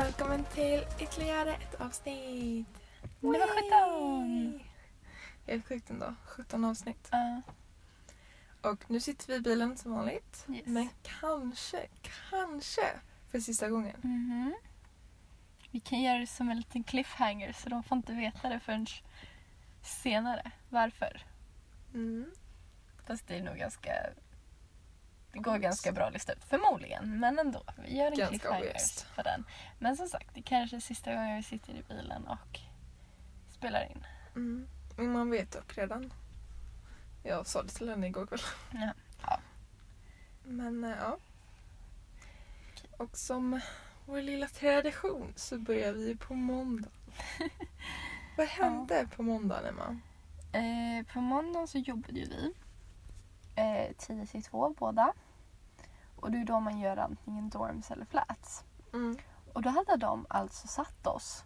välkommen till ytterligare ett avsnitt. Nummer 17! Helt sjukt ändå. 17 avsnitt. Ja. Och nu sitter vi i bilen som vanligt. Yes. Men kanske, kanske för sista gången. Mhm. Vi kan göra det som en liten cliffhanger så de får inte veta det förrän senare. Varför? Mm. Fast det är nog ganska... Det går ganska bra att lista ut. Förmodligen, men ändå. Vi gör en Ganska cliffhanger obvious. på den. Men som sagt, det kanske är sista gången vi sitter i bilen och spelar in. Mm. Men man vet dock redan. Jag sa det till henne igår kväll. Ja. Ja. Men eh, ja. Och som vår lilla tradition så börjar vi på måndag. Vad hände på måndagen Emma? Eh, på måndagen så jobbade ju vi. Eh, 10 till 2 båda. Och det är då man gör antingen dorms eller flats. Mm. Och då hade de alltså satt oss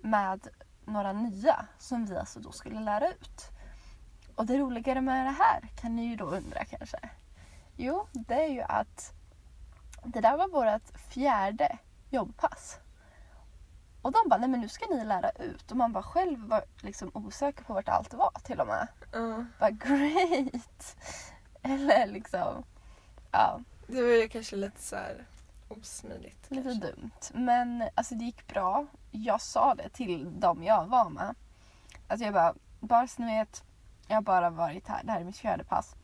med några nya som vi alltså då skulle lära ut. Och det roligare med det här kan ni ju då undra kanske. Jo, det är ju att det där var vårt fjärde jobbpass. Och de bara, nej men nu ska ni lära ut. Och man bara själv var liksom osäker på vart allt var till och med. Ja. Bara great! Eller liksom, ja. Det var ju kanske lite så här osmidigt. Lite kanske. dumt. Men alltså det gick bra. Jag sa det till dem jag var med. Alltså jag bara, bara så ni vet, jag har bara varit här. Det här är mitt fjärde pass.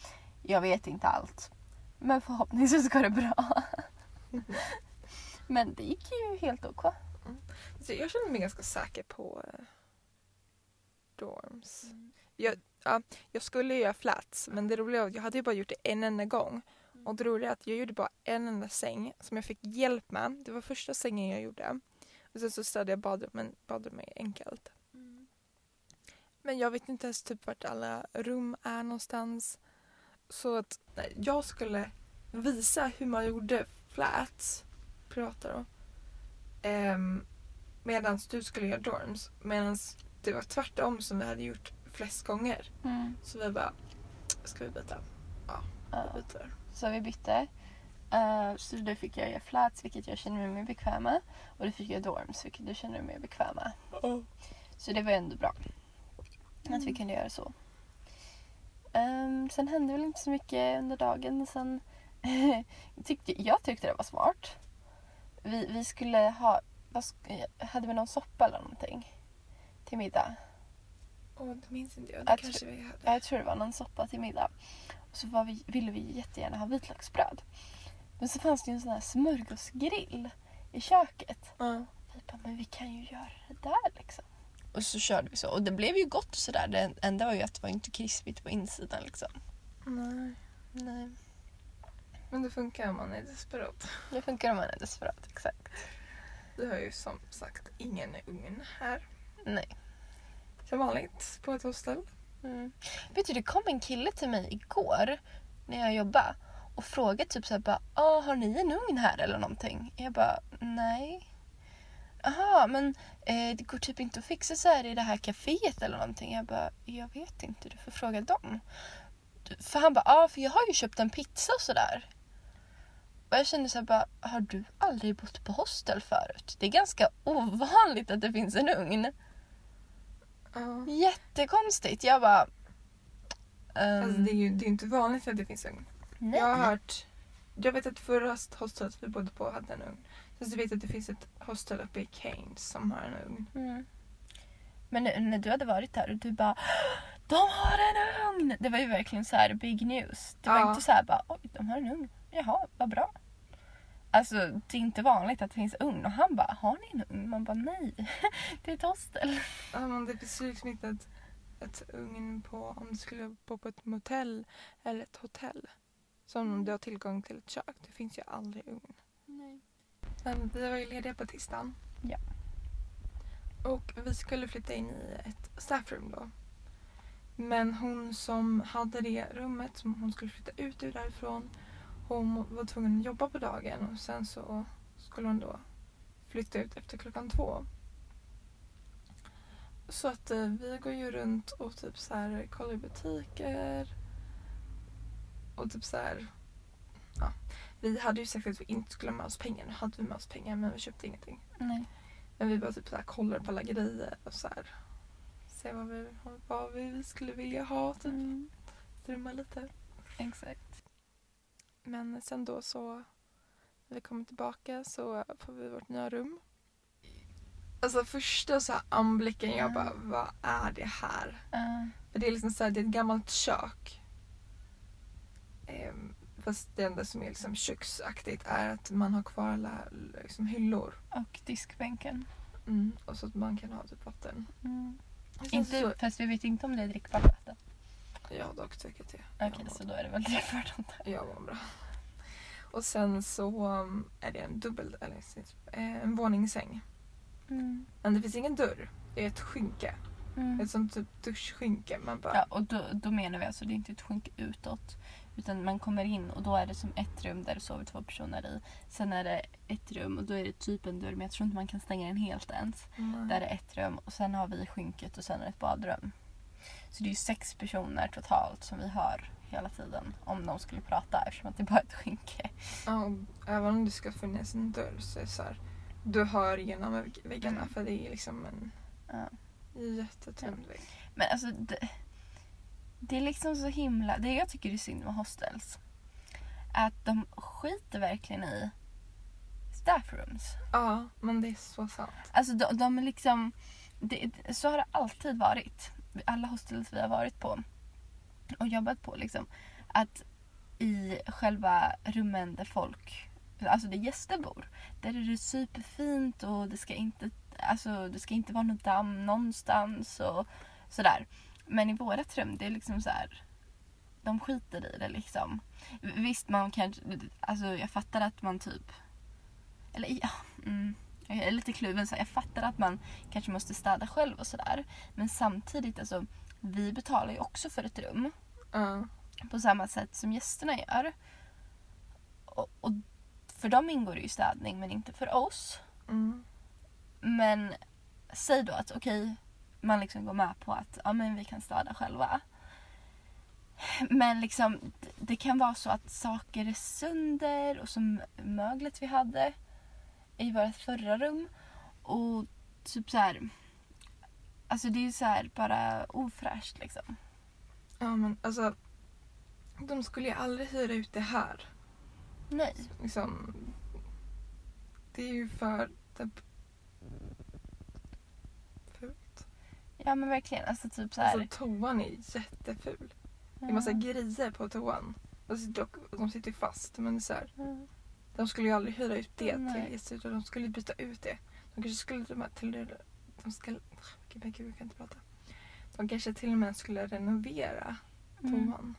Jag vet inte allt. Men förhoppningsvis går det bra. Men det gick ju helt ok. Så jag känner mig ganska säker på eh, dorms. Jag, ja, jag skulle göra flats men det roliga var att jag hade ju bara gjort det en enda gång. Och det roliga är att jag gjorde bara en enda säng som jag fick hjälp med. Det var första sängen jag gjorde. Och sen så städade jag badrummet, badrummet enkelt. Men jag vet inte ens typ vart alla rum är någonstans. Så att nej, jag skulle visa hur man gjorde flats, privata då. Um, Medan du skulle göra dorms. Medan det var tvärtom som vi hade gjort flest gånger. Mm. Så vi bara, ska vi byta? Ja, Ja. vi byter. Så vi bytte. Eh, så då fick jag göra flats vilket jag känner mig mer bekväm med. Och du fick göra dorms vilket du känner dig mer bekväm med. Så det var ändå bra. Att vi kunde göra så. Ehm, sen hände väl inte så mycket under dagen. Sen tyckte, jag tyckte det var smart. Vi, vi skulle ha... Vad, hade vi någon soppa eller någonting? Till middag. Åh, det minns inte jag. Det Jag kanske vi hade. Ja, Jag tror det var någon soppa till middag. Så var vi, ville vi jättegärna ha vitlöksbröd. Men så fanns det ju en sån här smörgåsgrill i köket. Ja. Vi bara, men vi kan ju göra det där liksom. Och så körde vi så. Och det blev ju gott och sådär. Det enda var ju att det var inte krispigt på insidan liksom. Nej. Nej. Men det funkar om man är desperat. Det funkar om man är desperat, exakt. Vi har ju som sagt ingen ugn här. Nej. Som vanligt på ett hostel. Mm. Vet du, det kom en kille till mig igår när jag jobbade och frågade typ såhär bara, ah, har ni en ugn här eller någonting? Jag bara, nej. Jaha, men eh, det går typ inte att fixa så här i det här kaféet eller någonting. Jag bara, jag vet inte, du får fråga dem. För han bara, ja ah, för jag har ju köpt en pizza och sådär. Och jag kände såhär bara, har du aldrig bott på hostel förut? Det är ganska ovanligt att det finns en ugn. Ja. Jättekonstigt. Jag bara... ehm, Alltså det är ju det är inte vanligt att det finns ugn. nej. Jag har hört... Jag vet att förra hostelet vi bodde på hade en ugn. Sen så vet jag att det finns ett hostel uppe i Keynes som har en ugn. Mm. Men nu- när du hade varit där och du bara De har en ugn! Det var ju verkligen så här big news. Det var Ja. inte så här bara oj, de har en ugn. Jaha, vad bra. Alltså det är inte vanligt att det finns ugn och han bara har ni en ugn? Man bara nej, det är ett hostel. Ja, men det ju liksom inte ett, ett ugn på om du skulle bo på ett motell eller ett hotell. Som om du har tillgång till ett kök. Det finns ju aldrig ugn. Nej. Men vi var ju lediga på tisdagen. Ja. Och vi skulle flytta in i ett staffroom då. Men hon som hade det rummet som hon skulle flytta ut ur därifrån. Hon var tvungen att jobba på dagen och sen så skulle hon då flytta ut efter klockan två. Så att eh, vi går ju runt och typ så här kollar i butiker. Och typ så här. Ja. vi hade ju sagt att vi inte skulle ha med oss pengar. Nu hade vi med oss pengar men vi köpte ingenting. Nej. Men vi bara typ så här kollade på alla grejer och så här. Se vad vi, vad vi skulle vilja ha. Typ. Mm. Drömma lite. Exakt. Men sen då så när vi kommer tillbaka så får vi vårt nya rum. Alltså första så här anblicken jag bara, vad är det här? Uh, För det är liksom så här, det är ett gammalt kök. Ehm, fast det enda som är liksom köksaktigt är att man har kvar alla liksom, hyllor. och diskbänken. Mm. Och så att man kan ha typ vatten. Mm. Inte, så, Fast vi vet inte om det är drickbart vatten. Ja, dock säkert det. Okej, så då är det väl drickbart vatten. Ja, vad bra. Och sen så um, är det en dubbel, eller eh, en våningssäng. Mm. Men det finns ingen dörr. Det är ett skynke. Mm. Ett sånt typ duschskynke. Man bara, Ja, och då, då menar vi alltså det är inte ett skynke utåt. Utan man kommer in och då är det som ett rum där det sover två personer i. Sen är det ett rum och då är det typ en dörr men jag tror inte man kan stänga den helt ens. mm. Där är ett rum och sen har vi skynket och sen är det ett badrum. Så det är ju sex personer totalt som vi har hela tiden. Om de skulle prata eftersom att det bara är ett skynke. Ja, och även om det ska finnas en dörr så är det så här, du hör genom vägg- väggarna för det är liksom en Ja. jättetunn vägg. Men alltså det, det är liksom så himla... Det jag tycker är synd med hostels är att de skiter verkligen i staffrooms. Ja, men det är så sant. Alltså de, de är liksom... Det, så har det alltid varit. Alla hostels vi har varit på och jobbat på liksom. Att i själva rummen där folk, alltså där gäster bor, där är det superfint och det ska inte, alltså, det ska inte vara något damm någonstans och sådär. Men i vårat rum, det är liksom så här. De skiter i det liksom. Visst, man kanske, alltså jag fattar att man typ, eller ja, mm, jag är lite kluven så jag fattar att man kanske måste städa själv och sådär. Men samtidigt, alltså vi betalar ju också för ett rum Ja. på samma sätt som gästerna gör. Och, och för dem ingår det ju städning men inte för oss. Mm. Men säg då att okej, man liksom går med på att ja, men vi kan städa själva. Men liksom, det kan vara så att saker är sönder och som möglet vi hade i vårt förra rum. Och typ så här. Alltså det är ju så här bara ofräscht liksom. ja, men alltså de skulle ju aldrig hyra ut det här. Nej. Liksom, det är ju för typ fult. Ja men verkligen. Alltså typ så här. Alltså toan är jätteful. Det är massa grejer på toan. De sitter, dock, de sitter fast men det är så här, Mm. De skulle ju aldrig hyra ut det Nej. till gäster utan de skulle byta ut det. De kanske skulle till och med till de ska, gud, gud jag kan inte prata. De kanske till och med skulle renovera Mm. toan.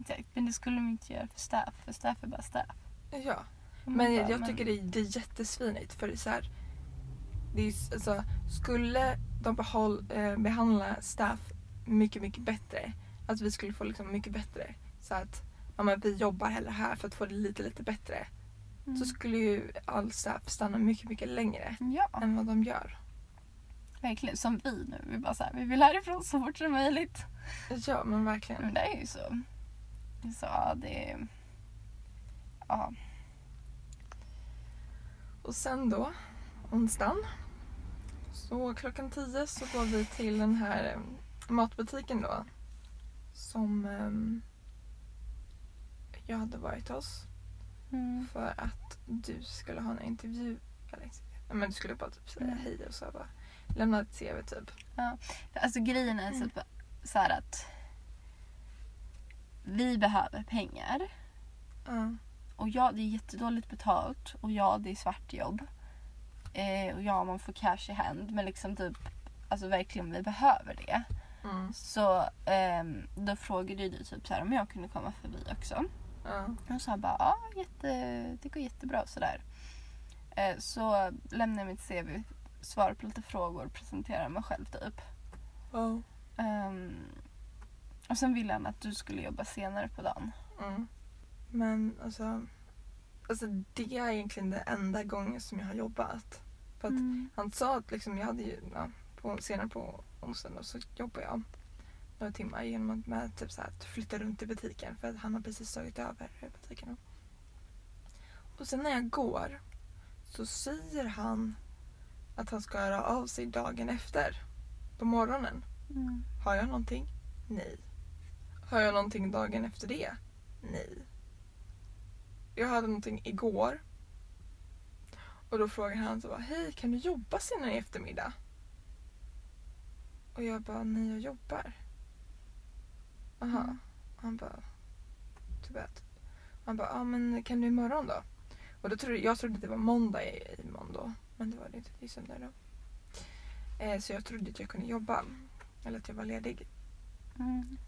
Exakt. Men det skulle de inte göra för staff. För staff är bara staff. Ja, men bara, jag tycker det är, det är jättesvinigt för det är så här, det är, alltså, skulle de behåll, eh, behandla staff mycket, mycket bättre, att vi skulle få liksom mycket bättre så att ja, men vi jobbar hellre här för att få det lite, lite bättre Mm. så skulle ju all staff stanna mycket, mycket längre Ja, än vad de gör. verkligen. Som vi nu. Vi bara så här, vi vill härifrån så fort som möjligt. Ja, men verkligen. Men det är ju så. Så ja, det. Ja. Och sen då, onsdagen, så klockan tio så går vi till den här eh, matbutiken då. Som eh, jag hade varit hos Mm. för att du skulle ha en intervju. Eller, ja, men du skulle bara typ säga Mm. hej och så bara lämna ett CV typ. Alltså grejen är Mm. typ så här att vi behöver pengar. Ja. Och ja, det är jättedåligt betalt. Och ja, det är svartjobb. Eh, och ja, man får cash i hand. Men liksom typ, alltså verkligen vi behöver det. Mm. Så ehm, då frågade du typ så här om jag kunde komma förbi också. Ja. Och sa bara ja, jätte, det går jättebra och sådär. Eh, så lämnade jag mitt CV, svarade på lite frågor, presenterade mig själv typ. Ja. Ehm, och sen ville han att du skulle jobba senare på dagen. Mm. Men alltså, alltså det är egentligen den enda gången som jag har jobbat. För att Mm. Han sa att liksom, jag hade ju, ja, på, senare på onsdagen så jobbar jag några timmar genom att, med typ så här, att flytta runt i butiken för att han har precis tagit över butiken. Och sen när jag går så säger han att han ska höra av sig dagen efter. På morgonen. Mm. Har jag någonting? Nej. Har jag någonting dagen efter det? Nej. Jag hade någonting igår. Och då frågar han så bara, hej kan du jobba senare i eftermiddag? Och jag bara, nej jag jobbar. Aha. Mm. Han bara, bad. Han bara, ja men kan du imorgon då? Och då trodde, jag trodde det var måndag imorgon då. Men det var det inte, det är söndag då. Eh, så jag trodde att jag kunde jobba. Eller att jag var ledig. Mm.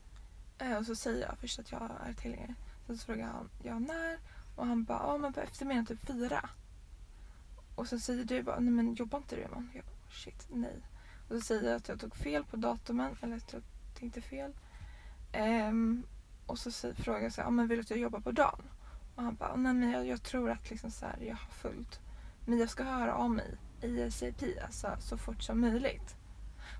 Eh, och så säger jag först att jag är tillgänglig. Sen så frågar han, ja när? Och han bara, ja men på eftermiddagen typ fyra. Och så säger du bara, nej men jobbar inte du imorgon? Jag bara, shit, nej. Och så säger jag att jag tog fel på datumen, eller att jag tänkte fel. Ehm, och så frågar jag så här, ja men vill du att jag jobbar på dagen? Och han bara, nej men jag, jag tror att liksom så här, jag har fullt. Men jag ska höra av mig i SAP, alltså så fort som möjligt.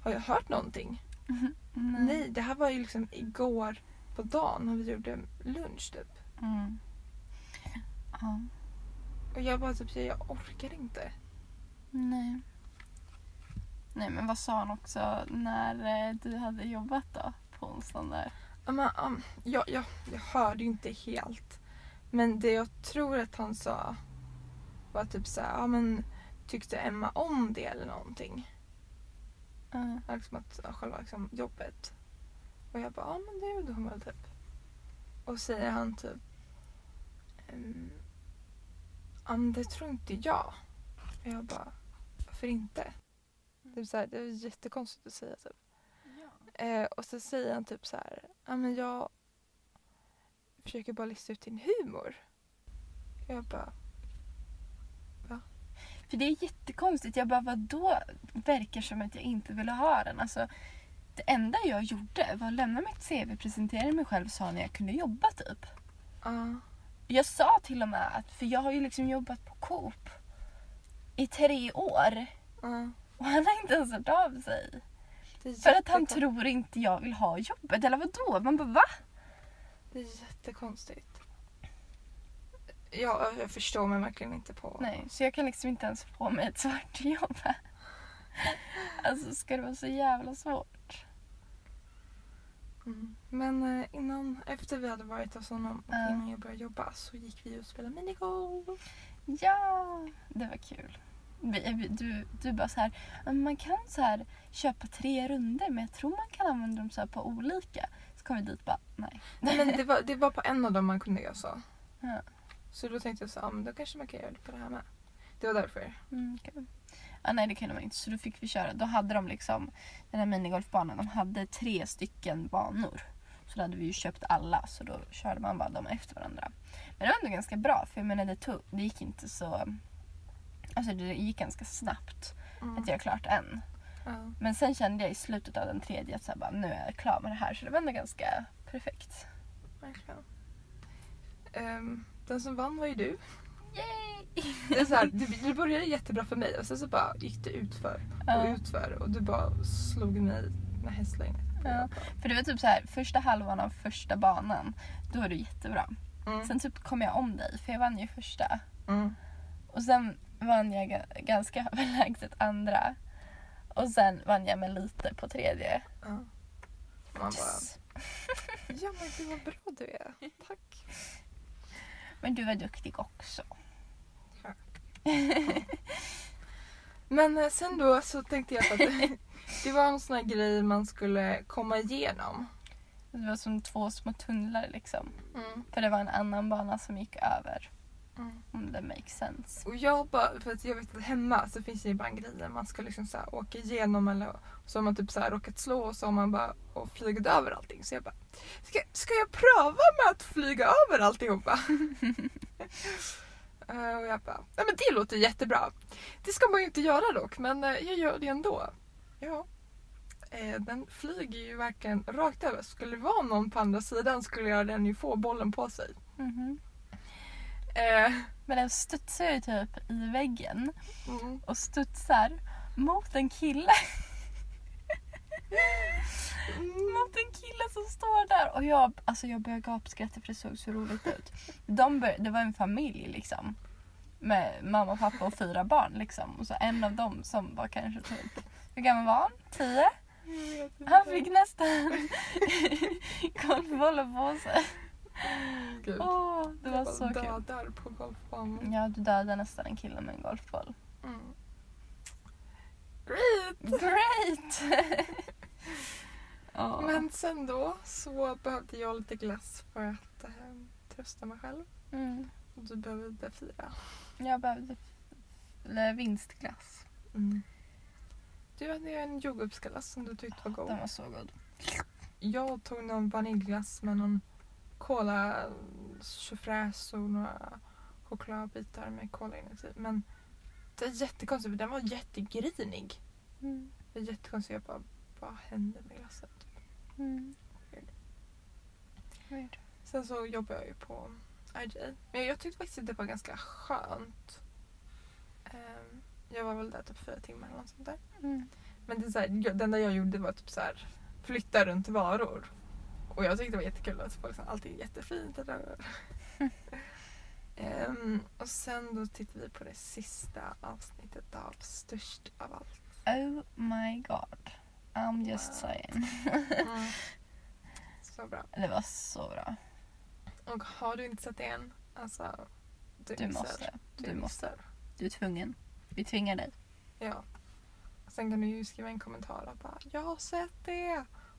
Har jag hört någonting? Mm. Nej, det här var ju liksom igår på dagen när vi gjorde lunch typ. Mm. Ja. Och jag bara typ, jag orkar inte. Nej. Nej men vad sa han också när eh, du hade jobbat då? På onsdagen där? Ja, Men, um, jag, jag, jag hörde ju inte helt. Men det jag tror att han sa var typ så här, ja men tyckte Emma om det eller någonting? Ja, Liksom att själva liksom, jobbet. Och jag bara, ja men det gjorde hon väl typ. Och säger han typ, ehm, ja men det tror inte jag. Och jag bara, varför inte? Typ så här, det är jättekonstigt att säga typ. Eh, och så säger han typ så här, ja men jag försöker bara lista ut din humor. Jag bara, För det är jättekonstigt. Jag bara, vadå verkar som att jag inte ville ha den? Alltså, det enda jag gjorde var att lämna mitt CV, presentera mig själv och sa när jag kunde jobba typ. ja. Jag sa till och med att, för jag har ju liksom jobbat på Coop i tre år ja. och han har inte ens hört av sig. För att han tror inte jag vill ha jobbet. Eller vadå? Man bara va? Det är jättekonstigt. Ja, jag förstår mig verkligen inte på. Nej, så jag kan liksom inte ens få mig ett svart jobb. Alltså ska det vara så jävla svårt? Mm. Men eh, innan, efter vi hade varit hos honom och innan jag började jobba så gick vi och spelade minigolf. Ja, det var kul. Du, du bara så här, "Ja, men man kan så här köpa tre runder men jag tror man kan använda dem så på olika. Så kom vi dit och bara, nej. Nej, men det var, det var på en av dem man kunde göra så. Ja. Så då tänkte jag så, men då kanske man kan göra det på det här med. Det var därför. Mm, okej. ja, nej det kunde man inte så då fick vi köra. Då hade de liksom, den här minigolfbanan, de hade tre stycken banor. Så då hade vi ju köpt alla så då körde man bara dem efter varandra. Men det var ändå ganska bra för jag menar det, tog, det gick inte så... Alltså det gick ganska snabbt Mm. att göra klart en. Ja. Men sen kände jag i slutet av den tredje att så bara, nu är jag klar med det här. Så det var ändå ganska perfekt. Verkligen. Ehm, den som vann var ju du. Yay! Det, är så här, det, det började jättebra för mig och sen så bara gick det utför och Ja. utför och du bara slog mig med hästlängd. Ja. För det var typ så här, första halvan av första banan, då var du jättebra. Mm. Sen typ kom jag om dig, för jag vann ju första. Mm. Och sen vann jag ga- ganska överlägset andra. Och sen vann jag med lite på tredje. Ja. Man bara, Yes. ja men gud vad bra du är. Tack. Men du var duktig också. Men eh, sen då så tänkte jag att det, det var en sån här grej man skulle komma igenom. Det var som två små tunnlar liksom. Mm. För det var en annan bana som gick över. Mm. Om det makes sense. Och jag bara, för att jag vet att hemma så finns det ju ibland grejer man ska liksom så här åka igenom eller så har man typ så här råkat slå och så har man bara och flugit över allting. Så jag bara, ska, ska jag pröva med att flyga över alltihopa? Eh, och jag bara, nej men det låter jättebra. Det ska man ju inte göra dock, men eh, jag gör det ändå. Ja. Eh, Den flyger ju verkligen rakt över. Skulle det vara någon på andra sidan skulle jag den ju få bollen på sig. Mhm. Eh, Men den studsar ju typ i väggen mm. och studsar mot en kille. mot en kille som står där. Och jag, alltså jag började gapskratta för det såg så roligt ut. De bör, det var en familj liksom. med mamma, pappa och fyra barn liksom. Och så en av dem som var kanske typ, hur gammal var han? Tio? Han fick nästan golfbollar på sig. Gud. Åh, det var Jag så kul. dödar på golfbanan. Ja, du dödade nästan en kille med en golfboll. Mm. Great! Great! Ja. Men sen då så behövde jag lite glass för att eh, trösta mig själv. Mm. Och du behövde fira. Jag behövde vinstglass. Du hade ju en jordgubbsglass som du tyckte var god. Den var så god. Jag tog någon vaniljglass med någon cola, tjofräs och några chokladbitar med cola inuti. Men det är jättekonstigt för den var jättegrinig. Mm. Det är jättekonstigt. Jag bara, vad hände med glassen? Mm. Weird. Weird. Sen så jobbar jag ju på IJ. Men jag tyckte faktiskt att det var ganska skönt. Ehm, jag var väl där typ fyra timmar eller något sånt där. Mm. Men det, är så här, jag, det enda jag gjorde var typ så här, flytta runt varor. Och jag tyckte det var jättekul att folk sa allting är jättefint. Ehm, och sen då tittade vi på det sista avsnittet av Störst av allt. Oh my god. I'm just saying. Så bra. Det var så bra. Och har du inte sett det än, alltså du, Du måste. Du, Du måste. Du är tvungen. Vi tvingar dig. Ja. Sen kan du ju skriva en kommentar och bara “Jag har sett det!”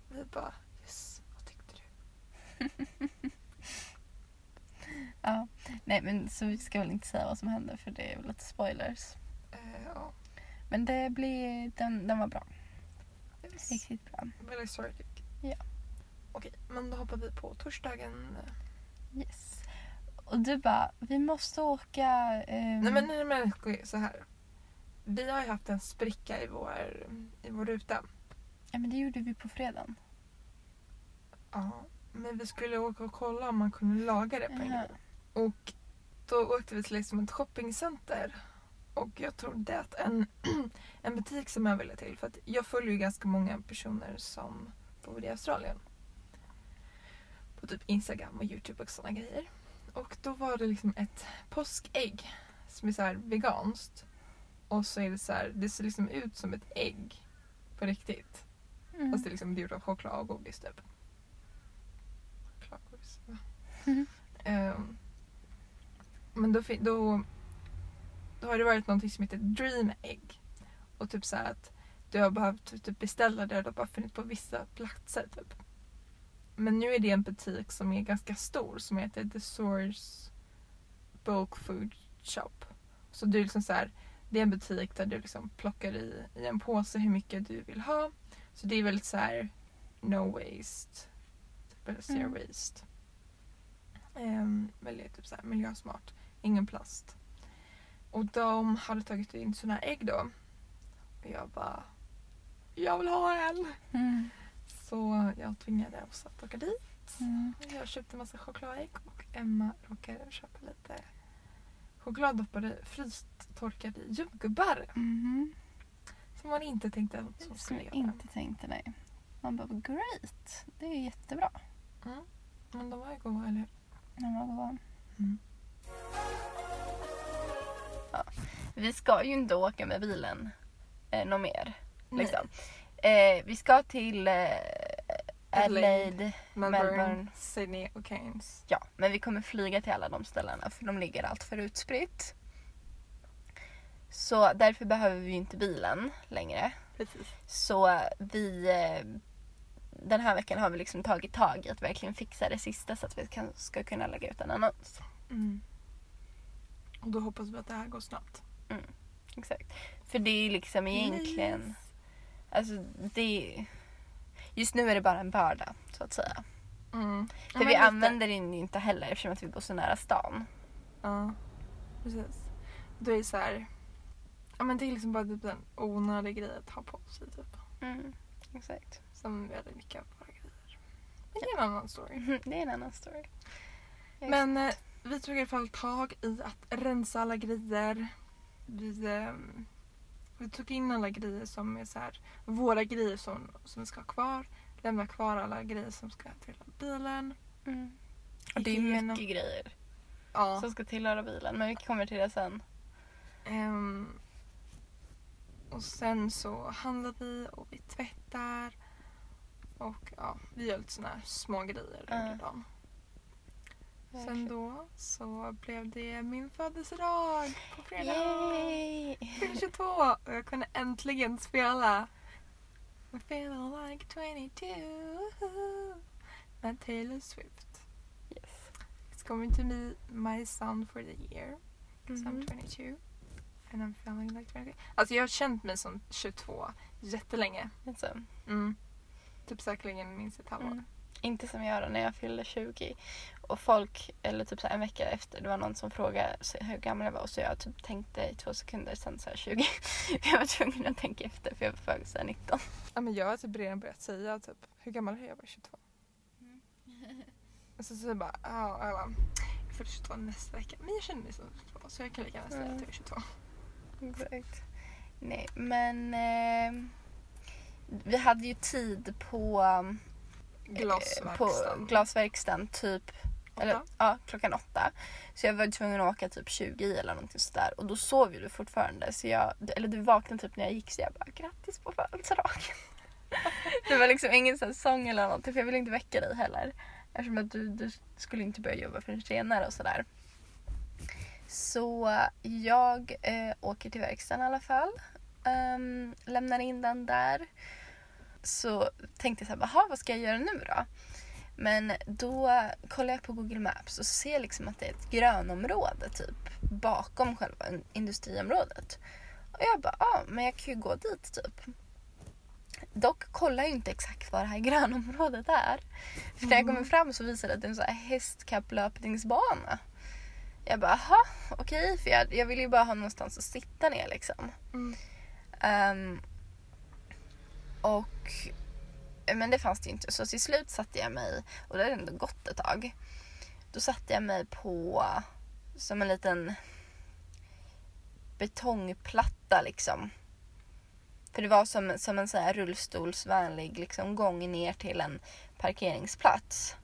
och vi bara “Yes, vad tyckte du?” Ja. Nej men så vi ska väl inte säga vad som hände för det är väl lite spoilers. Eh, Ja, Men det blir, den, den var bra. yes. Riktigt bra. Väldigt sorglig. Ja. Okej, men då hoppar vi på torsdagen. Yes. Och du bara, vi måste åka... ehm, Nej men, nej, men så här. Vi har ju haft en spricka i vår, i vår ruta. Ja men det gjorde vi på fredagen. Ja, men vi skulle åka och kolla om man kunde laga det på en grej. Och då åkte vi till liksom ett shoppingcenter. Och jag trodde att en, en butik som jag ville till, för att jag följer ju ganska många personer som bor i Australien. På typ Instagram och Youtube och sådana grejer. Och då var det liksom ett påskägg som är så här veganskt. Och så är det så här, det ser liksom ut som ett ägg på riktigt. Mm. Fast det är liksom gjort av choklad och godis typ. Ehm, men då, då, då har det varit någonting som heter Dream Egg. Och typ så här att du har behövt typ beställa det och det har bara funnits på vissa platser typ. Men nu är det en butik som är ganska stor som heter The Source Bulk Food Shop. Så du är liksom så här, det är en butik där du liksom plockar i, i en påse hur mycket du vill ha. Så det är väldigt så här no waste. Typ, eller zero Mm. waste. Um, väldigt typ så här, miljösmart. Ingen plast. Och de hade tagit in såna här ägg då. Och jag bara, jag vill ha en! Mm. Så jag tvingade oss att åka dit. Mm. Jag köpte en massa chokladägg och Emma råkade köpa lite chokladdoppade frystorkade jordgubbar. Mhm. Som man inte tänkte att Som skulle göra. inte tänkte nej. Man bara great. Det är jättebra. Mm. Men de var ju goda, eller hur? När man var Mm. ja. Vi ska ju inte åka med bilen eh, något mer. Liksom. Eh, vi ska till eh, Adelaide. Melbourne, Melbourne. Sydney och Cairns. Ja, men vi kommer flyga till alla de ställena för de ligger allt för utspritt. Så därför behöver vi inte bilen längre. Precis. Så vi eh, den här veckan har vi liksom tagit tag i att verkligen fixa det sista så att vi kan, ska kunna lägga ut en annons. Mm. Och då hoppas vi att det här går snabbt. Exakt. För det är liksom egentligen, alltså det Just nu är det bara en börda så att säga. Mm. För vi använder den ju inte heller eftersom att vi bor så nära stan. Ja, precis. Då är det så här... Ja men det är liksom bara typ en onödig grej att ha på sig typ. Mm, exakt. Som väldigt mycket av våra grejer. Men det är en annan story. Det är en annan story. Men eh, vi tog i alla fall tag i att rensa alla grejer. Vi, eh, vi tog in alla grejer som är så här, våra grejer som, som vi ska ha kvar. Lämna kvar alla grejer som ska till bilen. Mm. Och det är mycket grejer Ja, som ska tillhöra bilen men vi kommer till det sen. Ehm, och sen så handlar vi och vi tvättar. Och ja, vi gör lite såna här små grejer under dagen. Sen då så blev det min födelsedag på fredag. Yay! Fyllde 22 och jag kunde äntligen spela I'm feeling like 22 med Taylor Swift. Yes. It's going to be my son for the year. 'cause Mhm. I'm 22. And I'm feeling like 22. Alltså jag har känt mig som 22 jättelänge. Alltså, Mm. Typ säkerligen minst ett halvår. Mm. Inte som jag då när jag fyllde 20. Och folk, eller typ så en vecka efter, det var någon som frågade hur gammal jag var. Så jag typ tänkte i två sekunder, sen så här 20. jag var tvungen att tänka efter för jag var född så här 19. Ja, men jag har typ redan börjat säga typ, hur gammal är jag? Jag var 22. Mm. Och så, jag bara, ja, jag bara, jag fyller 22 nästa vecka. Men jag känner mig som 22 så jag kan lika gärna säga Mm. att jag är 22. Exakt. Nej, men eh, vi hade ju tid på, eh, Glasverkstan. på glasverkstan typ eller, ja, klockan åtta. Så jag var tvungen att åka typ 20 i eller någonting sådär. Och då sov ju du fortfarande. Så jag, eller du vaknade typ när jag gick så jag bara grattis på födelsedagen. det var liksom ingen sån sång eller någonting för jag ville inte väcka dig heller. Eftersom att du, du skulle inte börja jobba förrän senare och sådär. Så jag eh, åker till verkstaden i alla fall. Ehm, lämnar in den där. Så tänkte jag så här, "Jaha, vad ska jag göra nu då? Men då kollar jag på Google Maps och ser liksom att det är ett grönområde typ bakom själva in- industriområdet. Och jag bara, ja ah, men jag kan ju gå dit typ. Dock kollar jag inte exakt vad det här grönområdet är. För när jag kommer fram så visar det att det är en sån här hästkapplöpningsbana. Jag bara, aha, okej, för jag, jag vill ju bara ha någonstans att sitta ner liksom. Mm. Ehm, och men det fanns det ju inte. Så till slut satte jag mig, och det hade ändå gått ett tag. Då satte jag mig på som en liten betongplatta liksom. För det var som, som en så här rullstolsvänlig liksom, gång ner till en parkeringsplats.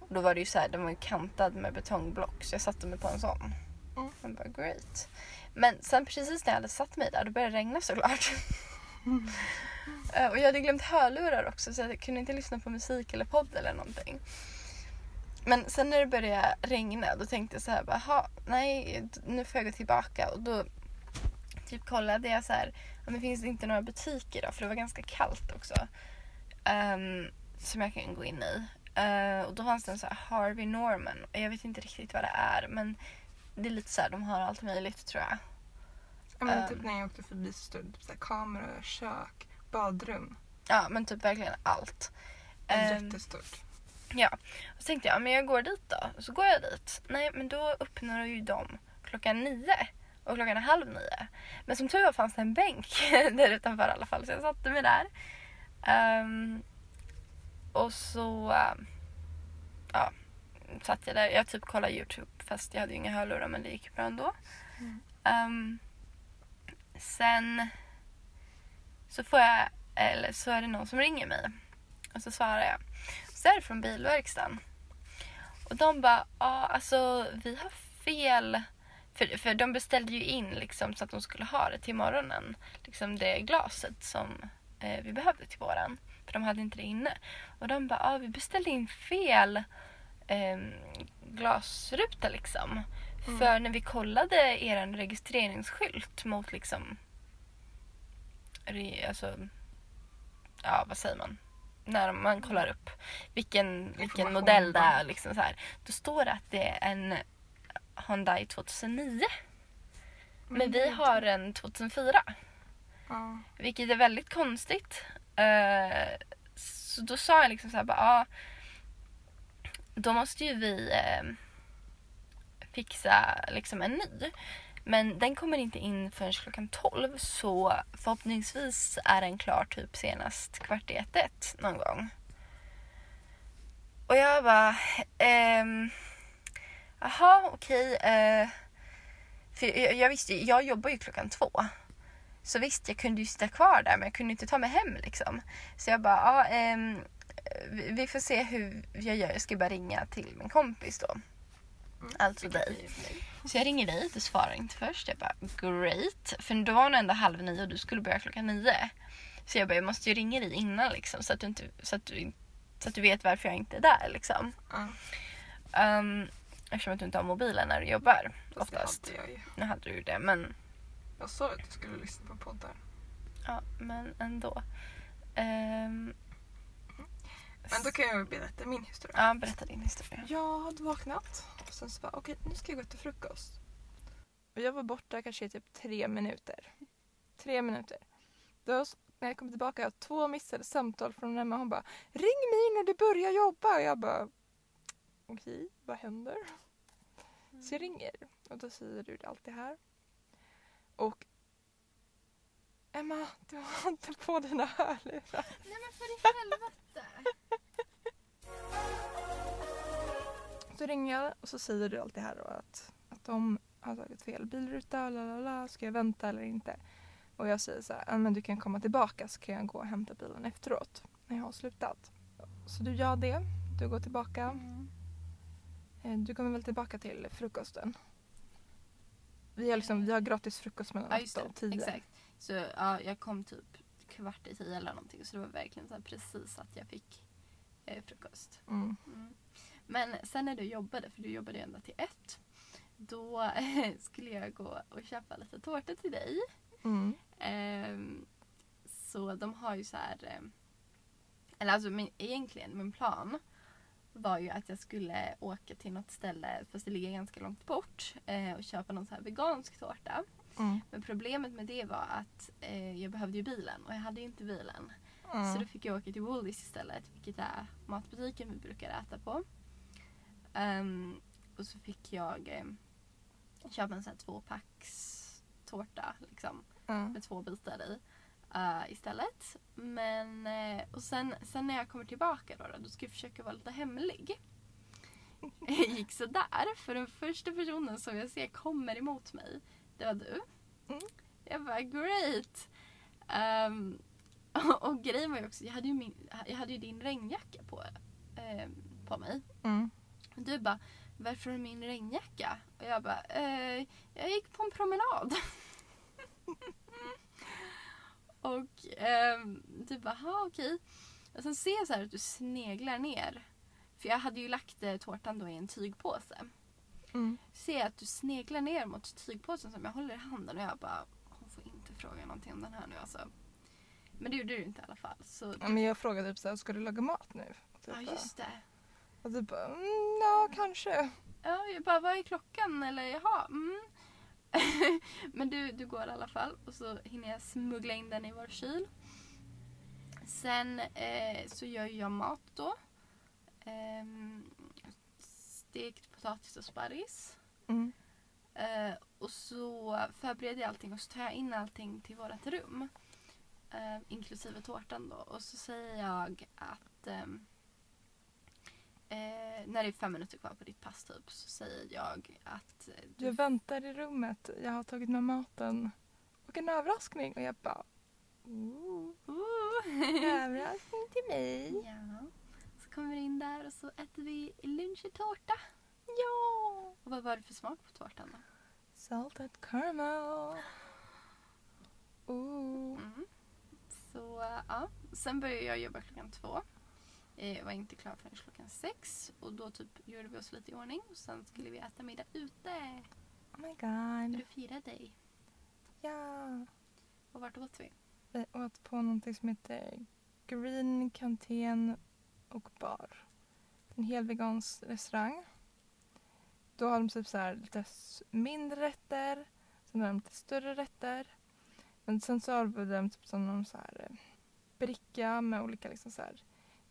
Och då var det ju så här, den var ju kantad med betongblock så jag satte mig på en sån. Mm. Jag bara great. Men sen precis när jag hade satt mig där då började det regna såklart. Eh, och jag hade glömt hörlurar också så jag kunde inte lyssna på musik eller podd eller någonting. Men sen när det började regna då tänkte jag så här bara, nej nu får jag gå tillbaka och då typ kollade jag så här, men finns det inte några butiker då? För det var ganska kallt också. Um, som jag kan gå in i. Uh, och då fanns det en så här Harvey Norman. Jag vet inte riktigt vad det är men det är lite så här, de har allt möjligt tror jag. Ja, men Ehm. typ när jag åkte förbi så stod det typ så här kameror, kök, badrum. Ja men typ verkligen allt. Ehm, Jättestort. Ja, och så tänkte jag, men jag går dit då. Så går jag dit. Nej, men då öppnar ju de klockan nio. Och klockan är halv nio. Men som tur var fanns det en bänk där utanför i alla fall. Så jag satte mig där. Ehm, och så ehm, ja, satt jag där. Jag typ kollade YouTube fast jag hade ju inga hörlurar men det gick bra ändå. Mm. Ehm, sen så får jag, eller så är det någon som ringer mig. Och så svarar jag. Så är det från bilverkstaden. Och de bara, ja alltså vi har fel. För, för de beställde ju in liksom så att de skulle ha det till morgonen. Liksom det glaset som eh, vi behövde till våran. För de hade inte det inne. Och de bara, ja vi beställde in fel eh, glasruta liksom. Mm. För när vi kollade er registreringsskylt mot liksom alltså, ja vad säger man? När man kollar upp vilken, vilken modell det är. Liksom så här, då står det att det är en Hyundai 2009. Men vi har en 2004. Ja. Vilket är väldigt konstigt. Eh, så då sa jag liksom så här, bara, ja, då måste ju vi eh, fixa liksom en ny. Men den kommer inte in förrän klockan 12 så förhoppningsvis är den klar typ senast kvart i ett, ett någon gång. Och jag bara, ehm, jaha okej. eh, för jag, jag visste jag jobbar ju klockan två. Så visst, jag kunde ju sitta kvar där men jag kunde inte ta mig hem liksom. Så jag bara, ja, ehm, vi får se hur jag gör. Jag ska bara ringa till min kompis då. Alltså dig. Så jag ringer dig, du svarar inte först. Jag bara great. För då var hon ändå halv nio och du skulle börja klockan nio. Så jag bara, jag måste ju ringa dig innan liksom så att du, inte, så att du, så att du vet varför jag inte är där liksom. Ja. Um, eftersom att du inte har mobilen när du jobbar Fast det oftast. hade jag ju. Nu hade du ju det men Jag sa att jag skulle lyssna på poddar. ja, men ändå. Ehm, Men då kan jag berätta min historia. ja, berätta din historia. Jag hade vaknat och sen så bara okej nu ska jag gå till frukost. Och jag var borta kanske i typ tre minuter. Tre minuter. Då när jag kom tillbaka jag två missade samtal från henne. Hon bara ring mig när du börjar jobba. Och jag bara okej vad händer? Så jag ringer och då säger du allt det här. Och Emma, du har inte på dina hörlurar. Nej men för i helvete! Så ringer jag och så säger du allt det här då att, att de har tagit fel bilruta, la la la, ska jag vänta eller inte? Och jag säger så här, "Ja, men du kan komma tillbaka så kan jag gå och hämta bilen efteråt när jag har slutat. Så du gör det, du går tillbaka. Mm. Du kommer väl tillbaka till frukosten? Vi har, liksom, vi har gratis frukost mellan Ja just åtta det, och tio. exakt. Så ja, jag kom typ kvart i tio eller någonting så det var verkligen så precis att jag fick eh, frukost. Mm. Mm. Men sen när du jobbade, för du jobbade ju ända till ett, då skulle jag gå och köpa lite tårta till dig. Mm. Ehm, så de har ju så här... ehm, Eller alltså min, egentligen min plan var ju att jag skulle åka till något ställe, fast det ligger ganska långt bort, eh, och köpa någon så här vegansk tårta. Mm. Men problemet med det var att eh, jag behövde ju bilen och jag hade ju inte bilen. Så Mm. då fick jag åka till Woolies istället, vilket är matbutiken vi brukar äta på. Ehm, och så fick jag ehm, köpa en sån här tvåpacks tårta liksom, Mm. med två bitar i eh, istället. Men, eh, och sen, sen när jag kommer tillbaka då, då, då ska jag försöka vara lite hemlig. Det gick sådär, för den första personen som jag ser kommer emot mig, det var du. Mm. Jag bara great! Ehm, och, och grejen var ju också, jag hade ju, min, jag hade ju din regnjacka på, ehm, på mig. Mm. Du bara, varför har du min regnjacka? Och jag bara, eh, jag gick på en promenad. och ehm, du bara, ha okej. Och sen ser jag så här att du sneglar ner. För jag hade ju lagt eh, tårtan då i en tygpåse. Mm. Ser jag att du sneglar ner mot tygpåsen som jag håller i handen och jag bara, hon får inte fråga någonting om den här nu alltså. Men det gjorde du inte i alla fall. Så Ja, men jag frågade typ såhär, ska du laga mat nu? Typ ja, just det. Och du bara, mm, ja kanske. Ja, jag bara, vad är klockan? Eller jaha, mm. Men du, du går i alla fall och så hinner jag smuggla in den i vår kyl. Sen eh, så gör jag mat då. Ehm, stekt potatis och sparris. Mm. Eh, och så förbereder jag allting och så tar jag in allting till vårt rum. Eh, inklusive tårtan då. Och så säger jag att ehm, eh, när det är fem minuter kvar på ditt pass typ så säger jag att eh, du Jag väntar i rummet, jag har tagit med maten. Och en överraskning. Och jag bara, ooh, Ooh. överraskning till mig. ja. Så kommer vi in där och så äter vi lunchtårta. Ja! Och vad var det för smak på tårtan då? Salted caramel. Ooh. Mm. Så ja, sen började jag jobba klockan två. Jag var inte klar förrän klockan sex och då typ gjorde vi oss lite i ordning och sen skulle vi äta middag ute. Oh my god. att fira dig. Ja. Och vart åt vi? Vi åt på någonting som heter Green Kantén och bar. En hel vegansk restaurang. Då har de typ så här lite mindre rätter, sen har de lite större rätter. Men sen så har de typ som någon så här eh, bricka med olika liksom så här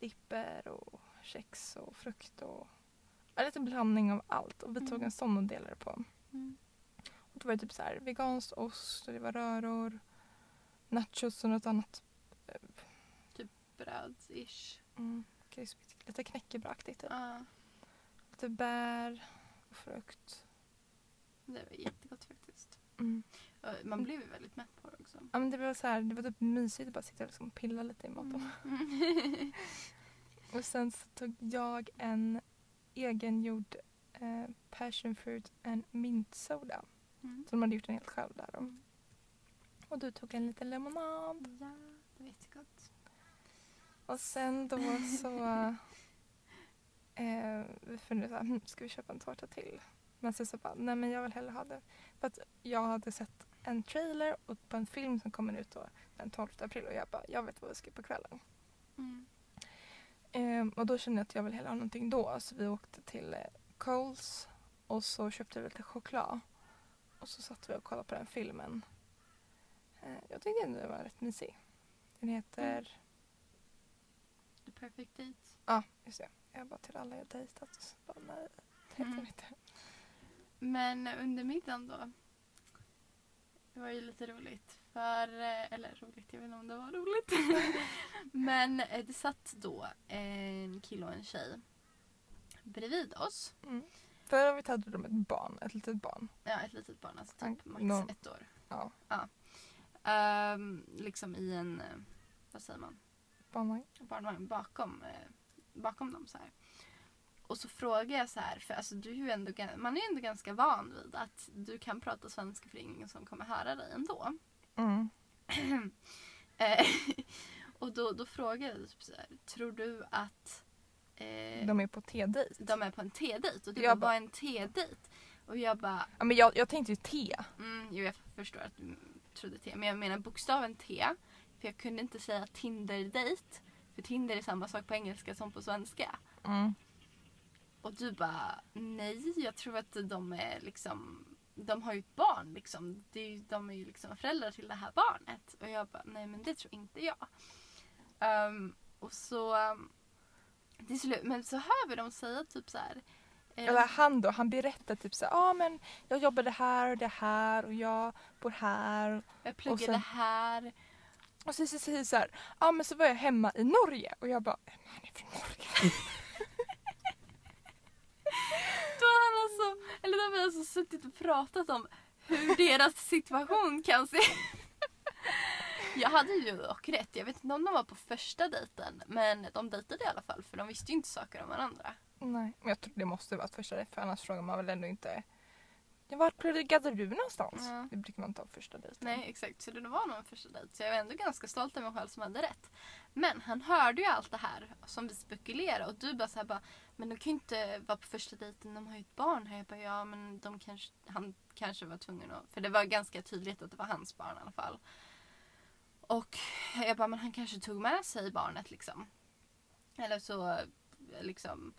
dipper och kex och frukt och ja, lite blandning av allt. Och vi tog Mm. en sån och delade på. Mm. Och då var det typ så här vegansk ost och det var röror, nachos och något annat Bröd-ish. mm, krispigt. Lite knäckebrödaktigt. Typ. Ja, Lite bär och frukt. det var jättegott faktiskt. Mm. Man blev ju väldigt mätt på det också. Ja, men det var så här, det var typ mysigt att bara sitta och liksom pilla lite i maten. Mm. Och sen så tog jag en egengjord eh, passion fruit and mint soda. Mm. Så de hade gjort den helt själv där då. Och du tog en liten lemonad. Ja, det var jättegott. Och sen då så eh, vi funderade så här, hm, ska vi köpa en tårta till? Men sen så bara, nej men jag vill hellre ha det. För att jag hade sett en trailer och på en film som kommer ut då den 12 april och jag bara, jag vet vad vi ska på kvällen. Mm. Ehm, och då kände jag att jag vill hellre ha någonting då. Så vi åkte till eh, Coles och så köpte vi lite choklad. Och så satt vi och kollade på den filmen. Eh, jag tyckte ändå den var rätt mysig. Den heter, The perfect date. ja just det, jag bara till alla jag dejtat. Så bara, nej, det heter Mm. inte. Men under middagen då. Det var ju lite roligt. För, eh, eller roligt, jag vet inte om det var roligt. Men eh, det satt då en kille och en tjej bredvid oss. Mm. Förra året hade de ett barn, ett litet barn. Ja, ett litet barn, alltså typ Ja, max någon- ett år. Ja, Ehm, liksom i en, eh, vad säger man, barnvagn. barnvagn bakom, bakom dem så här. Och så frågar jag så här, för alltså du är ju ändå, man är ju ändå ganska van vid att du kan prata svenska för det är ingen som kommer höra dig ändå. Mm. Eh, och då, då frågar jag typ så här, tror du att eh, De är på te-dejt. de är på en te-dejt? Och du Jag bara, vad är en te-dejt? Och jag bara, Ja, men jag, jag tänkte ju te. mm, jo jag förstår att du trodde te, men jag menar bokstaven T. För jag kunde inte säga Tinder-dejt. För Tinder är samma sak på engelska som på svenska. Mm. Och du bara, nej jag tror att de är liksom de har ju ett barn liksom. Det är, ju- de är ju liksom föräldrar till det här barnet. Och jag bara, nej men det tror inte jag. Ehm, och så um, till slut, men så hör vi dem säga typ så här. eh, Eller han då, han berättar typ så ja ah, men jag jobbade här och det här och jag bor här. jag pluggade sen- här. Och så säger så här, ja ah, men så var jag hemma i Norge och jag bara, "Men han är från Norge. Alltså, eller då har alltså suttit och pratat om hur deras situation kan se Jag hade ju dock rätt. Jag vet inte om de var på första dejten. Men de dejtade i alla fall för de visste ju inte saker om varandra. Nej, men jag tror det måste vara första dejt för annars frågar man väl ändå inte vart pluggade du någonstans? Ja. Det brukar man inte ha på första dejten. Nej exakt, så det var nog en första dejt. Så jag var ändå ganska stolt över mig själv som hade rätt. Men han hörde ju allt det här som vi spekulerade och du bara såhär bara Men de kan ju inte vara på första dejten, de har ju ett barn här. Jag bara ja men de kanske, han kanske var tvungen att, för det var ganska tydligt att det var hans barn i alla fall. Och jag bara men han kanske tog med sig barnet liksom. Eller så liksom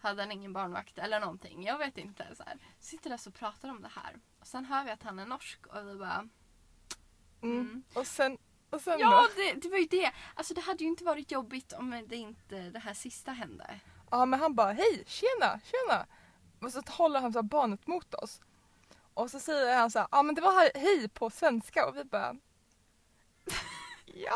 hade han ingen barnvakt eller någonting. Jag vet inte. Så här. Sitter där och pratar om det här. Och sen hör vi att han är norsk och vi bara Mm. Mm. Och sen, och sen Ja, då? det, det var ju det. Alltså det hade ju inte varit jobbigt om det inte det här sista hände. Ja men han bara hej, tjena, tjena. Och så håller han så barnet mot oss. Och så säger han så här, ja men det var här- hej på svenska och vi bara Ja.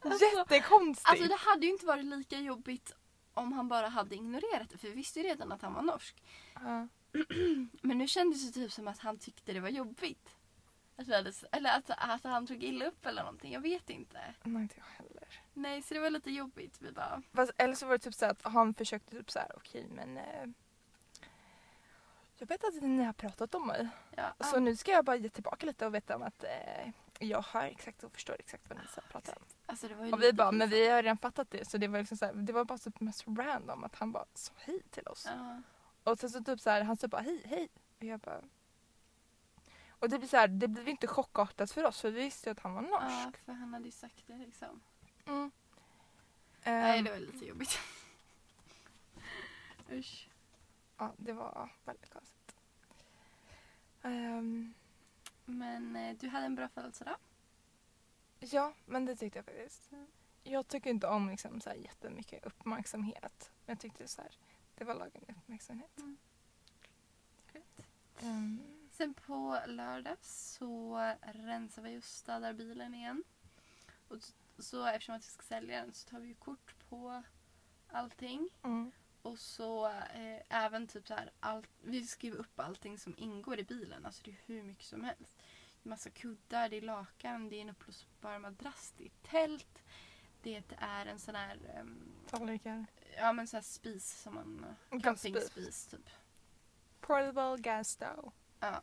Alltså- Jättekonstigt. Alltså det hade ju inte varit lika jobbigt om han bara hade ignorerat det. För vi visste ju redan att han var norsk. Ja. Men nu kändes det typ som att han tyckte det var jobbigt. Att hade, eller att, att han tog illa upp eller någonting. Jag vet inte. Nej inte jag heller. Nej, så det var lite jobbigt. Vi bara... Fast, eller så var det typ så att han försökte typ så här, okej men eh, jag vet att ni har pratat om mig. Ja, Så nu ska jag bara ge tillbaka lite och veta om att eh, jag hör exakt och förstår exakt vad ni här pratar om. alltså Och vi bara, men vi har redan fattat det. Så det var liksom så här, det var bara typ mest random att han bara sa hej till oss. Ja. Och sen så typ så här, han sa bara hej, hej. Och jag bara... Och det blir så här, det blev inte chockartat för oss för vi visste ju att han var ja, norsk. för han hade ju sagt det liksom. Mm. Nej, Ehm, det var lite jobbigt. Usch. Ja, det var väldigt konstigt. Ehm, Men eh, du hade en bra födelsedag. ja, men det tyckte jag faktiskt. Mm. Jag tycker inte om liksom så här jättemycket uppmärksamhet. Men jag tyckte så här, det var lagom uppmärksamhet. Mm. Ehm, Sen på lördag så rensar vi och städar bilen igen. Och så eftersom att vi ska sälja den så tar vi ju kort på allting. mm. Och så eh, även typ så här, allt, vi skriver upp allting som ingår i bilen. Alltså det är hur mycket som helst. Det är massa kuddar, det är lakan, det är en uppblåsbar madrass, det är tält. Det är en sån här, um, Tallrikar. Ja men så här spis som man... Campingspis typ. Portable gas stove. Ja.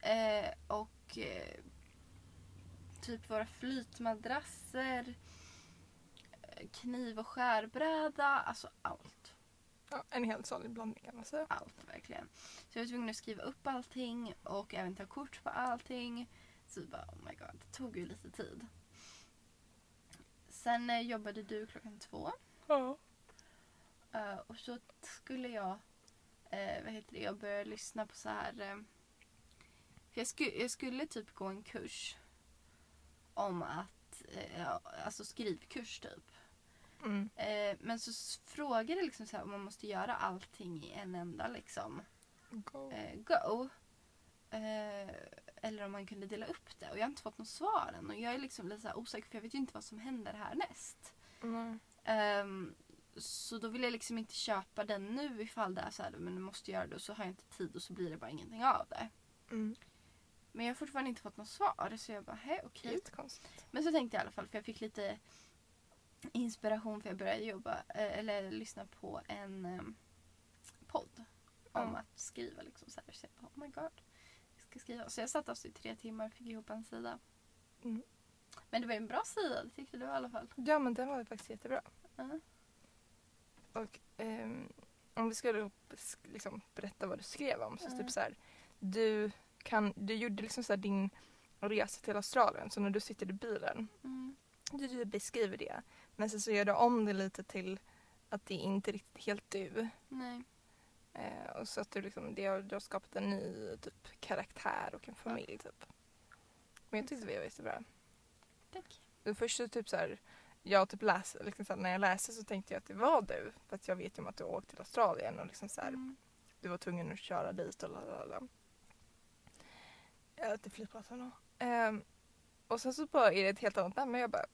Eh, och eh, typ våra flytmadrasser, kniv och skärbräda, alltså allt. Ja, en helt salig blandning kan man säga. Allt verkligen. Så jag var tvungen att skriva upp allting och även ta kort på allting. Så bara, oh my god, det tog ju lite tid. Sen eh, jobbade du klockan två. Ja. Eh, och så skulle jag, eh, vad heter det, jag började lyssna på så här. Eh, för jag, sku, jag skulle typ gå en kurs om att, eh, alltså skrivkurs typ. Mm. Eh, men så s- frågade liksom så här om man måste göra allting i en enda liksom Go. eh, go. Eh, eller om man kunde dela upp det. Och jag har inte fått något svar än. Och jag är liksom lite osäker för jag vet ju inte vad som händer härnäst. Ehm, så då vill jag liksom inte köpa den nu ifall det är så här, men du måste göra det och så har jag inte tid och så blir det bara ingenting av det. Mm. Men jag har fortfarande inte fått något svar så jag bara, hej okej. Jättekonstigt. Men så tänkte jag i alla fall för jag fick lite inspiration för jag började jobba eh, eller lyssna på en um, podd om Ja. att skriva liksom så här. Så jag bara, oh my god. Jag ska skriva. Så jag satt alltså i tre timmar och fick ihop en sida. Mm. Men det var ju en bra sida, det tyckte du i alla fall. Ja men den var faktiskt jättebra. Ja. Och ehm, om vi bes- liksom berätta vad du skrev om. Så typ så här, du, kan, du gjorde liksom så här din resa till Australien. Så när du sitter i bilen, Mm. du, du beskriver det. Men sen så gör du om det lite till att det är inte riktigt helt du. Nej. Eh, och så att du, liksom, det har, du har skapat en ny typ, karaktär och en familj. Typ. Men jag tyckte det var jättebra. Tack. Först så typ så här, jag typ läste, liksom så här, när jag läste så tänkte jag att det var du. För att jag vet ju om att du har åkt till Australien och liksom så här, Mm. du var tvungen att köra dit och lalala. Ja, till flygplatsen då. Ehm, och sen så bara är det ett helt annat namn men jag bara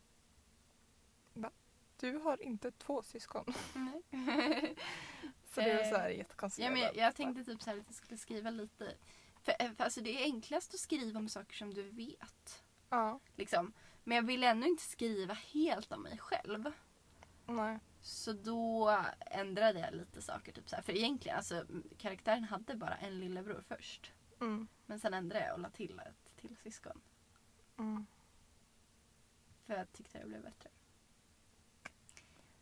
Va? Du har inte två syskon. Nej. Så det är så här Eh, jättekonstigt. Ja, men jag, jag tänkte typ så här att jag skulle skriva lite. För, eh, för alltså det är enklast att skriva om saker som du vet. Ja, Liksom. Men jag ville ändå inte skriva helt om mig själv. nej. Så då ändrade jag lite saker. Typ så här. För egentligen, alltså, karaktären hade bara en lillebror först. Mm, Men sen ändrade jag och la till ett till syskon. mm. För jag tyckte det blev bättre.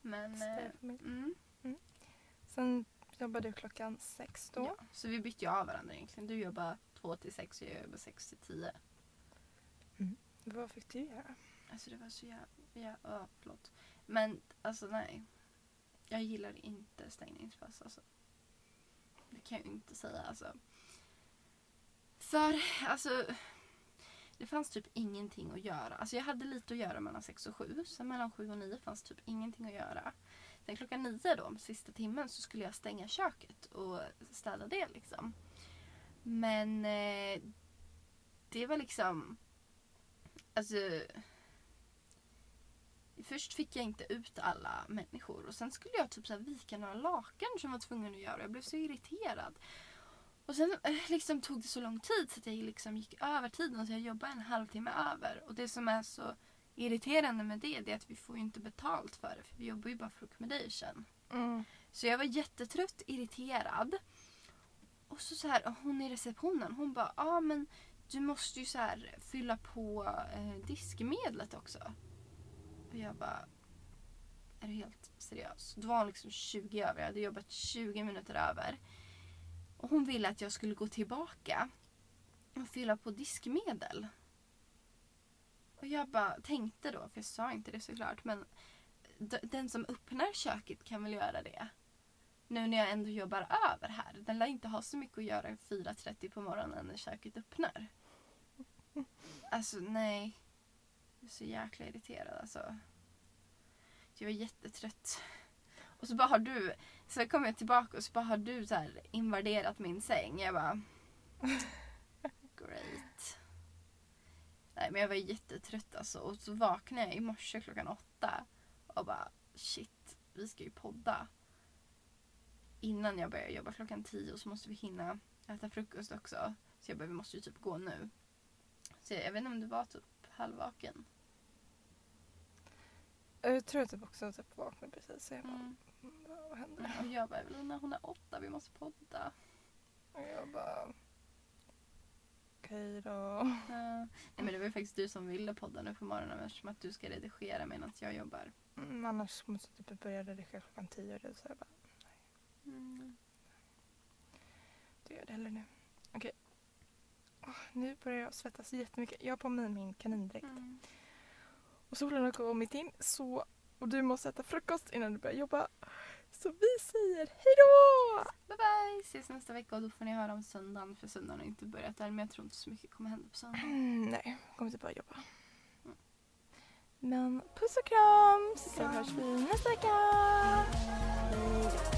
Men... Eh, familj. mm, Sen jobbade du klockan sex då. ja. Så vi bytte ju av varandra egentligen. Du jobbar två till sex och jag jobbar sex till tio. Vad fick du göra? Alltså det var så jävla... Ja, ja, förlåt. Men alltså nej. Jag gillar inte stängningspass alltså. Det kan jag ju inte säga alltså. För alltså. Det fanns typ ingenting att göra. Alltså jag hade lite att göra mellan sex och sju. Sen mellan sju och nio fanns typ ingenting att göra. Sen klockan nio då, sista timmen, så skulle jag stänga köket och städa det liksom. Men eh, det var liksom... Alltså... Först fick jag inte ut alla människor och sen skulle jag typ så här vika några lakan som jag var tvungen att göra. Jag blev så irriterad. Och sen eh, liksom tog det så lång tid så att jag liksom gick över tiden så jag jobbade en halvtimme över. Och det som är så irriterande med det, det är att vi får ju inte betalt för det för vi jobbar ju bara för accommodation. Mm. Så jag var jättetrött, irriterad. Och så, så här, hon i receptionen, hon bara, ja ah, men du måste ju så här fylla på eh, diskmedlet också. Och jag bara, är du helt seriös? Då var liksom 20 över, jag hade jobbat 20 minuter över. Och hon ville att jag skulle gå tillbaka och fylla på diskmedel. Och jag bara tänkte då, för jag sa inte det såklart, men den som öppnar köket kan väl göra det. Nu när jag ändå jobbar över här. Den lär inte ha så mycket att göra 4.30 på morgonen när köket öppnar. Alltså nej. Jag är så jäkla irriterad alltså. Jag är jättetrött. Och så bara har du, så kom jag tillbaka och så bara har du så här invaderat min säng. Jag bara... Great. Nej men jag var jättetrött alltså. Och så vaknade jag i morse klockan åtta. Och bara shit, vi ska ju podda. Innan jag börjar jobba klockan tio så måste vi hinna äta frukost också. Så jag bara, vi måste ju typ gå nu. Så jag, jag vet inte om du var typ halvvaken. Jag tror typ också jag vaknade precis. Så jag bara, Mm. Vad, händer? Och jag bara, Evelina hon är åtta, vi måste podda. Och jag bara... Okej då. Uh, nej men det var ju faktiskt du som ville podda nu på morgonen eftersom att du ska redigera medan jag jobbar. Mm, annars måste jag typ börja redigera klockan tio. och Så jag bara, Mm. du gör det heller nu. Okej. Åh, nu börjar jag svettas jättemycket. Jag har på mig min kanindräkt. Mm. Och solen har kommit in så, och du måste äta frukost innan du börjar jobba. Så vi säger hejdå! Bye bye! Ses nästa vecka och då får ni höra om söndagen för söndagen har inte börjat än men jag tror inte så mycket kommer hända på söndag. Mm, nej, jag kommer inte bara jobba. Mm. Men puss och kram! Så hörs vi nästa vecka! Hej då.